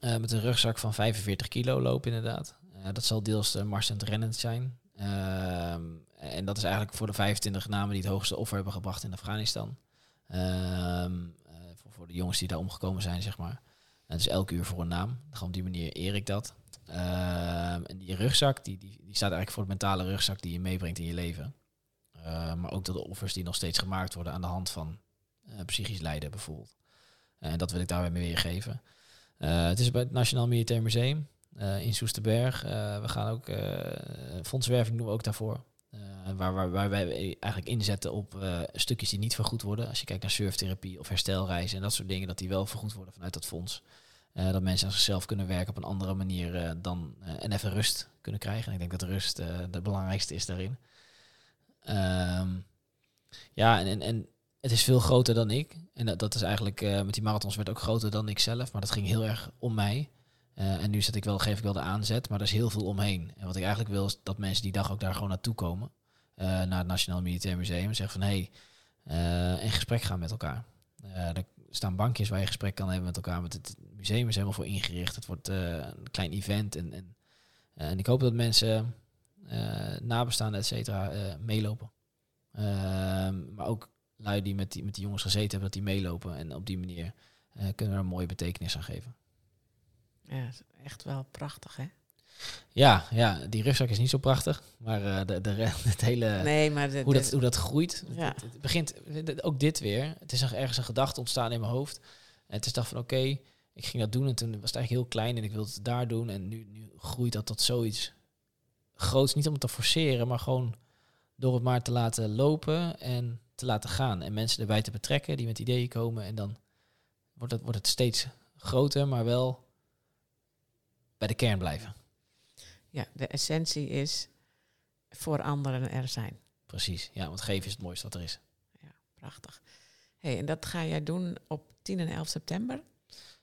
C: met een rugzak van 45 kilo lopen inderdaad. dat zal deels de mars en rennend zijn. Ehm, en dat is eigenlijk voor de 25 namen die het hoogste offer hebben gebracht in Afghanistan. Ehm, voor, voor, de jongens die daar omgekomen zijn, zeg maar. Het is elke uur voor een naam. Op die manier eer ik dat. Ehm, en die rugzak, die, die, die staat eigenlijk voor de mentale rugzak die je meebrengt in je leven. Ehm, maar ook de offers die nog steeds gemaakt worden aan de hand van uh, psychisch lijden bijvoorbeeld. En dat wil ik daarbij mee weergeven. Uh, het is bij het Nationaal Militair Museum in Soesterberg. we gaan ook, fondswerving doen we ook daarvoor. Waar, waar, waar, wij eigenlijk inzetten op stukjes die niet vergoed worden. Als je kijkt naar surftherapie of herstelreizen en dat soort dingen, dat die wel vergoed worden vanuit dat fonds. Uh, dat mensen aan zichzelf kunnen werken op een andere manier uh, dan uh, en even rust kunnen krijgen. En ik denk dat rust de belangrijkste is daarin. Um, ja, en, en, en het is veel groter dan ik. En dat, dat is eigenlijk, met die marathons werd ook groter dan ik zelf. Maar dat ging heel erg om mij. En nu zet ik wel, geef ik wel de aanzet, maar er is heel veel omheen. En wat ik eigenlijk wil, is dat mensen die dag ook daar gewoon naartoe komen. naar het Nationaal Militair Museum. En zeggen van, hé, hey, in gesprek gaan met elkaar. er staan bankjes waar je gesprek kan hebben met elkaar. Het museum is helemaal voor ingericht. Het wordt uh, een klein event. En, en, uh, en ik hoop dat mensen, uh, nabestaanden, et cetera, meelopen. Ehm, maar ook lui die met, die met jongens gezeten hebben, dat die meelopen. En op die manier kunnen we er een mooie betekenis aan geven.
A: Ja, echt wel prachtig, hè?
C: Ja, ja, die rugzak is niet zo prachtig, maar uh, de, de, het hele
A: nee, maar de,
C: hoe, dat, hoe dat groeit. Ja. Het, het, begint ook dit weer. Het is nog ergens een gedachte ontstaan in mijn hoofd. En het is dacht van oké, ik ging dat doen en toen was het eigenlijk heel klein en ik wilde het daar doen. En nu, nu groeit dat tot zoiets groots. Niet om het te forceren, maar gewoon door het maar te laten lopen en te laten gaan. En mensen erbij te betrekken die met ideeën komen. En dan wordt het, wordt het steeds groter, maar wel bij de kern blijven.
A: Ja, de essentie is voor anderen er zijn.
C: Precies, ja, want geven is het mooiste wat er is.
A: Ja, prachtig. Hey, en dat ga jij doen op 10 en 11 september?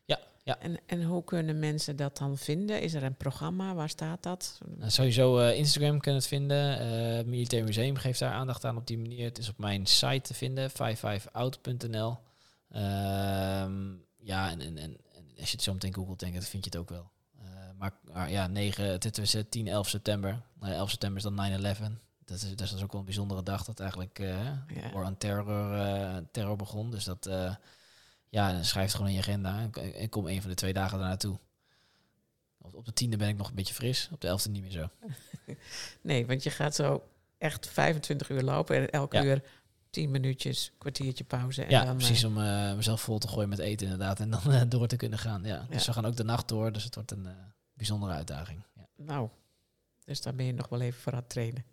C: Ja, ja.
A: En, en hoe kunnen mensen dat dan vinden? Is er een programma? Waar staat dat?
C: Nou, sowieso uh, Instagram kunnen het vinden. Uh, Militair Museum geeft daar aandacht aan op die manier. Het is op mijn site te vinden, 55out.nl. Ehm, ja, en, en, en, als je het zo meteen googelt, denk ik, dan vind je het ook wel. Uh, maar, maar, ja, 9, het is 10, 11 september. Nou, 11 september is dan 9-11. Dat is, dat is ook wel een bijzondere dag dat eigenlijk uh, ja. een terror, terror begon. Dus dat ja, schrijf het gewoon in je agenda en, kom een van de twee dagen daarnaartoe. Op de tiende ben ik nog een beetje fris, op de elfde niet meer zo.
A: nee, want je gaat zo echt 25 uur lopen en elke uur 10 minuutjes, kwartiertje pauze. En
C: ja,
A: dan,
C: precies om uh, mezelf vol te gooien met eten inderdaad en dan uh, door te kunnen gaan. Ja. Dus we gaan ook de nacht door, dus het wordt een uh, bijzondere uitdaging. Ja.
A: Nou, dus daar ben je nog wel even voor aan het trainen.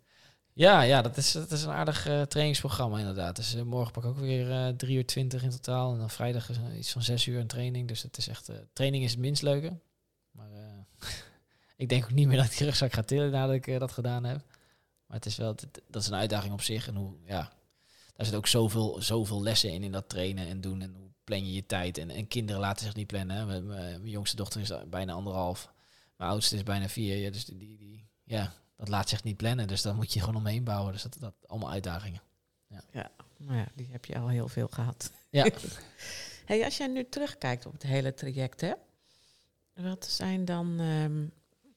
C: Ja, ja dat, is, dat is een aardig uh, trainingsprogramma inderdaad. Dus uh, morgen pak ik ook weer uh, 3 uur 20 in totaal. En dan vrijdag is iets van 6 uur een training. Dus het is echt, training is het minst leuke. Maar ik denk ook niet meer dat ik die rugzak ga tillen nadat ik dat gedaan heb. Maar het is wel, dat is een uitdaging op zich. En hoe, ja, daar zit ook zoveel, zoveel lessen in, in dat trainen en doen. En hoe plan je je tijd. En, en kinderen laten zich niet plannen. Mijn, mijn jongste dochter is bijna anderhalf. Mijn oudste is bijna vier. Ja, dus die, die, ja, dat laat zich niet plannen. Dus dan moet je gewoon omheen bouwen. Dus dat, dat allemaal uitdagingen.
A: Ja. ja, maar ja, die heb je al heel veel gehad.
C: Ja.
A: hey, als jij nu terugkijkt op het hele traject, hè, wat zijn dan, um,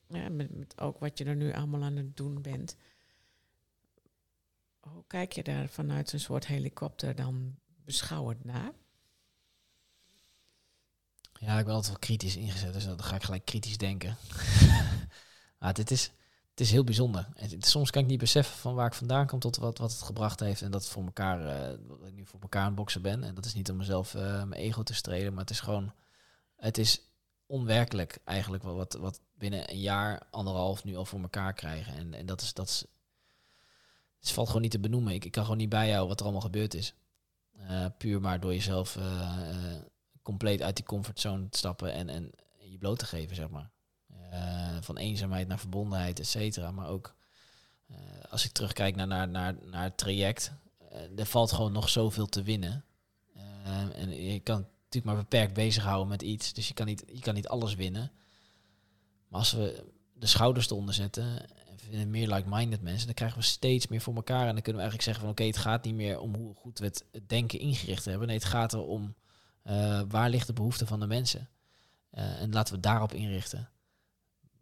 A: ja, met, met, ook wat je er nu allemaal aan het doen bent, hoe kijk je daar vanuit een soort helikopter dan beschouwend naar?
C: Ja, ik ben altijd wel kritisch ingezet, dus dan ga ik gelijk kritisch denken. maar dit is, het is heel bijzonder. soms kan ik niet beseffen van waar ik vandaan kom tot wat, wat het gebracht heeft. En dat voor elkaar, ik nu voor elkaar aan het boksen ben. En dat is niet om mezelf uh, mijn ego te strelen, maar het is gewoon, het is onwerkelijk eigenlijk wat, wat binnen een jaar, anderhalf nu al voor elkaar krijgen. En, en dat is, dat het valt gewoon niet te benoemen. Ik, ik kan gewoon niet bijhouden wat er allemaal gebeurd is. Eh, puur maar door jezelf eh, eh, compleet uit die comfortzone te stappen en, en je bloot te geven, zeg maar. Eh, van eenzaamheid naar verbondenheid, et cetera. Maar ook eh, als ik terugkijk naar, naar, naar, naar het traject, eh, er valt gewoon nog zoveel te winnen. En je kan natuurlijk maar beperkt bezighouden met iets, dus je kan niet, je kan niet alles winnen. Maar als we de schouders eronder zetten en meer like-minded mensen, dan krijgen we steeds meer voor elkaar. En dan kunnen we eigenlijk zeggen van oké, het gaat niet meer om hoe goed we het het denken ingericht hebben. Nee, het gaat erom eh, waar ligt de behoefte van de mensen. Eh, en laten we daarop inrichten.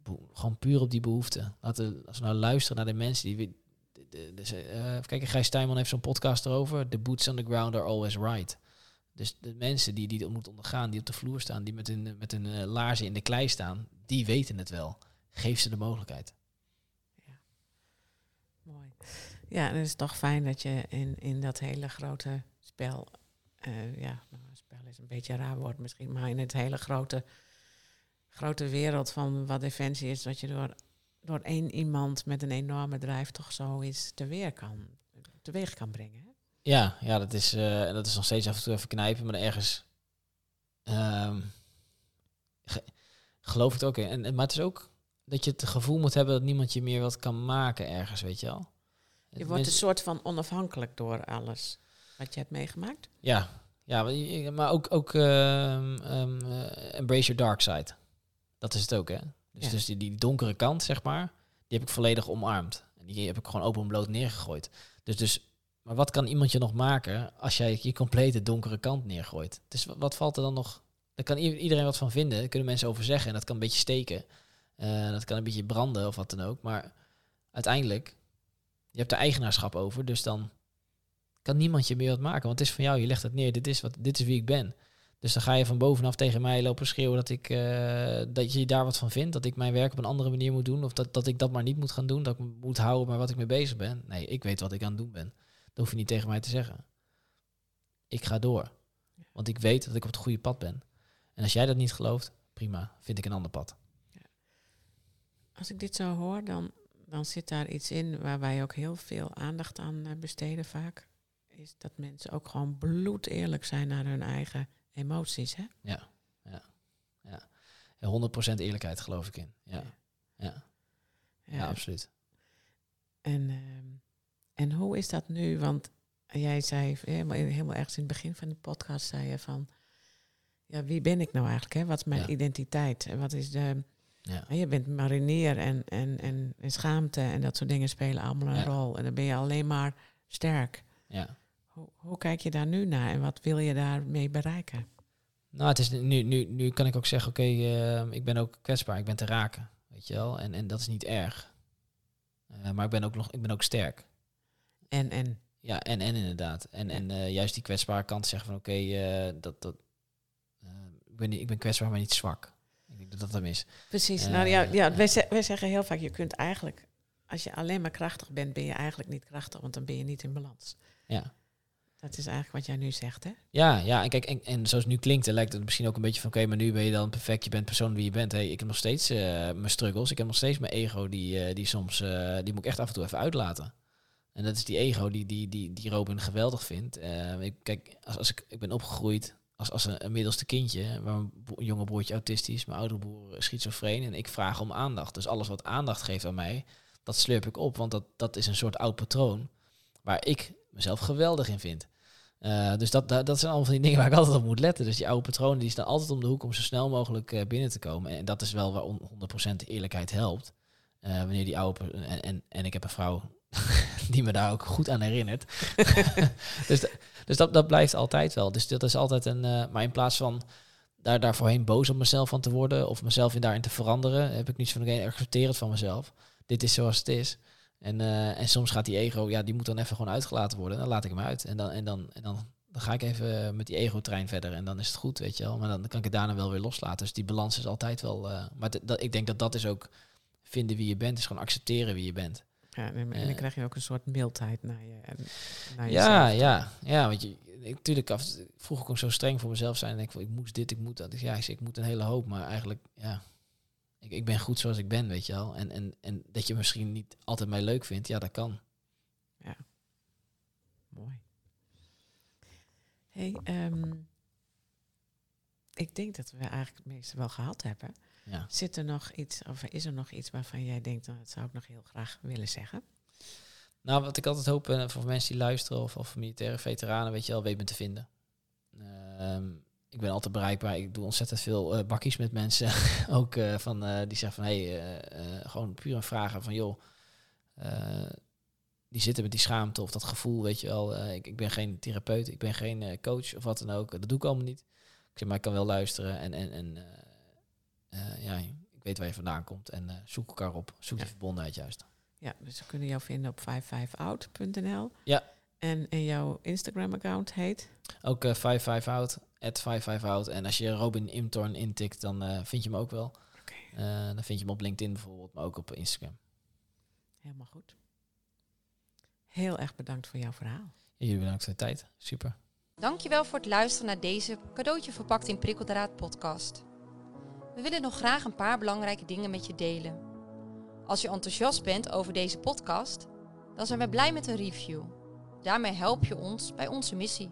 C: Bo- gewoon puur op die behoefte. Laten we, als we nou luisteren naar de mensen die... de, de, de, eh, Gijs heeft zo'n podcast erover. The boots on the ground are always right. Dus de mensen die, die moeten ondergaan, die op de vloer staan, die met hun, met hun laarzen in de klei staan, die weten het wel. Geef ze de mogelijkheid.
A: Mooi. Ja, en het is toch fijn dat je in, in dat hele grote spel, ja, een beetje een raar woord misschien, maar in het hele grote, grote wereld van wat defensie is, dat je door, door één iemand met een enorme drijf toch zoiets teweeg kan, teweeg kan brengen. Hè?
C: Ja, ja dat, is, eh, dat is nog steeds af en toe even knijpen, maar ergens ehm, ge- geloof ik het ook in. En, en- maar het is ook dat je het gevoel moet hebben dat niemand je meer wat kan maken ergens, weet je wel.
A: Je wordt een soort van onafhankelijk door alles wat je hebt meegemaakt.
C: Ja, ja maar, ook, ook ehm, ehm, eh, embrace your dark side. Dat is het ook, hè? Dus,
A: Ja.
C: dus die, die donkere kant, zeg maar, die heb ik volledig omarmd. En die heb ik gewoon open en bloot neergegooid. Dus, dus, maar wat kan iemand je nog maken als jij je complete donkere kant neergooit? Dus wat, valt er dan nog? Daar kan iedereen wat van vinden. Daar kunnen mensen over zeggen. En dat kan een beetje steken. Eh, dat kan een beetje branden of wat dan ook. Maar uiteindelijk, je hebt er eigenaarschap over. Dus dan kan niemand je meer wat maken. Want het is van jou, je legt het neer. Dit is, wat, dit is wie ik ben. Dus dan ga je van bovenaf tegen mij lopen schreeuwen dat, ik, eh, dat je daar wat van vindt. Dat ik mijn werk op een andere manier moet doen. Of dat, dat ik dat maar niet moet gaan doen. Dat ik moet houden bij wat ik mee bezig ben. Nee, ik weet wat ik aan het doen ben. Dat hoef je niet tegen mij te zeggen. Ik ga door. Want ik weet dat ik op het goede pad ben. En als jij dat niet gelooft, prima. Vind ik een ander pad.
A: Als ik dit zo hoor, dan, dan zit daar iets in waar wij ook heel veel aandacht aan eh, besteden vaak. Is dat mensen ook gewoon bloed eerlijk zijn naar hun eigen emoties. Hè?
C: Ja, ja, ja. En 100% eerlijkheid geloof ik in. Ja, ja, ja, absoluut.
A: En, ehm, en hoe is dat nu? Want jij zei helemaal, helemaal ergens in het begin van de podcast zei je van ja, wie ben ik nou eigenlijk? Hè? Wat is mijn
C: Ja.
A: identiteit? En wat is de.
C: Ja,
A: Je bent marinier en, en, en, en schaamte en dat soort dingen spelen allemaal een
C: Ja.
A: rol. En dan ben je alleen maar sterk.
C: ja.
A: Hoe, hoe kijk je daar nu naar en wat wil je daarmee bereiken?
C: Nou, het is nu, nu, nu kan ik ook zeggen, oké, eh, ik ben ook kwetsbaar, ik ben te raken, weet je wel. En, en dat is niet erg. Eh, maar ik ben ook nog, ik ben ook sterk.
A: En, en
C: Ja, en, en inderdaad. En, en eh, juist die kwetsbare kant zeggen van, oké, eh, dat, dat, ik, ben niet, ik ben kwetsbaar, maar niet zwak. Ik denk dat dat hem is.
A: precies. Nou ja, ja
C: ja.
A: wij, ze- wij zeggen heel vaak, je kunt eigenlijk, als je alleen maar krachtig bent, ben je eigenlijk niet krachtig, want dan ben je niet in balans.
C: Ja.
A: Dat is eigenlijk wat jij nu zegt, hè?
C: Ja, ja, en kijk, en, zoals het nu klinkt, lijkt het misschien ook een beetje van, oké, maar nu ben je dan perfect, je bent persoon wie je bent. Hey, ik heb nog steeds eh, mijn struggles, ik heb nog steeds mijn ego, die, eh, die soms, eh, die moet ik echt af en toe even uitlaten. En dat is die ego die, die, die, die Robin geweldig vindt. Kijk, als, als ik, ik ben opgegroeid als, als een, middelste kindje, waar mijn jonge broertje autistisch, mijn oudere broer schizofreen, en ik vraag om aandacht. Dus alles wat aandacht geeft aan mij, dat slurp ik op, want dat, dat is een soort oud patroon waar ik mezelf geweldig in vind. Eh, dus dat, dat, dat zijn allemaal van die dingen waar ik altijd op moet letten. Dus die oude patronen die staan altijd om de hoek om zo snel mogelijk eh, binnen te komen. En dat is wel waar on- 100% eerlijkheid helpt. Eh, wanneer die oude... En, en, en ik heb een vrouw die me daar ook goed aan herinnert. dus dus dat, dat blijft altijd wel. Dus dat is altijd een... maar in plaats van daar, daar voorheen boos op mezelf van te worden... of mezelf in daarin te veranderen... heb ik niets van, oké, accepteer het van mezelf. Dit is zoals het is. En, eh, en soms gaat die ego, ja, die moet dan even gewoon uitgelaten worden. Dan laat ik hem uit. En dan, en dan, en dan, dan ga ik even met die ego-trein verder. En dan is het goed, weet je wel. Maar dan kan ik het daarna wel weer loslaten. Dus die balans is altijd wel... eh, maar dat, ik denk dat dat is ook vinden wie je bent. Is gewoon accepteren wie je bent.
A: Ja, en, en dan
C: Eh.
A: krijg je ook een soort mildheid naar je. Naar
C: Ja,
A: jezelf.
C: ja, ja. Want je, natuurlijk, af, vroeger kon ik zo streng voor mezelf zijn. En denk ik, van, ik moest dit, ik moet dat. Ja, ik, zeg, ik moet een hele hoop. Maar eigenlijk, ja... Ik, ik ben goed zoals ik ben, weet je wel. En, en, en dat je misschien niet altijd mij leuk vindt, ja, dat kan.
A: Ja. mooi. Hey, ehm, ik denk dat we eigenlijk het meeste wel gehad hebben.
C: Ja.
A: Zit er nog iets, of is er nog iets waarvan jij denkt, nou, dat zou ik nog heel graag willen zeggen?
C: Nou, wat ik altijd hoop eh, voor mensen die luisteren of, of militaire veteranen, weet je wel, weet me te vinden. Ehm, ik ben altijd bereikbaar. Ik doe ontzettend veel eh, bakkies met mensen. ook eh, van, eh, die zeggen van, hé, hey, gewoon puur een vragen van, joh, die zitten met die schaamte of dat gevoel, weet je wel. ik, ik ben geen therapeut, ik ben geen coach of wat dan ook. Dat doe ik allemaal niet. Ik zeg, maar ik kan wel luisteren en, en, en ja, ik weet waar je vandaan komt. En zoek elkaar op, zoek
A: Ja.
C: de verbondenheid juist.
A: Ja, dus we kunnen jou vinden op 55out.nl.
C: Ja.
A: En, en jouw Instagram-account heet?
C: Ook eh 55out, at 55out. En als je Robin Imtorn intikt, dan eh, vind je me ook wel.
A: Oké,
C: Eh, dan vind je me op LinkedIn bijvoorbeeld, maar ook op Instagram.
A: helemaal goed. Heel erg bedankt voor jouw verhaal.
C: Jullie bedankt voor de tijd. Super.
B: Dankjewel voor het luisteren naar deze cadeautje verpakt in prikkeldraad podcast. We willen nog graag een paar belangrijke dingen met je delen. Als je enthousiast bent over deze podcast, dan zijn we blij met een review. Daarmee help je ons bij onze missie.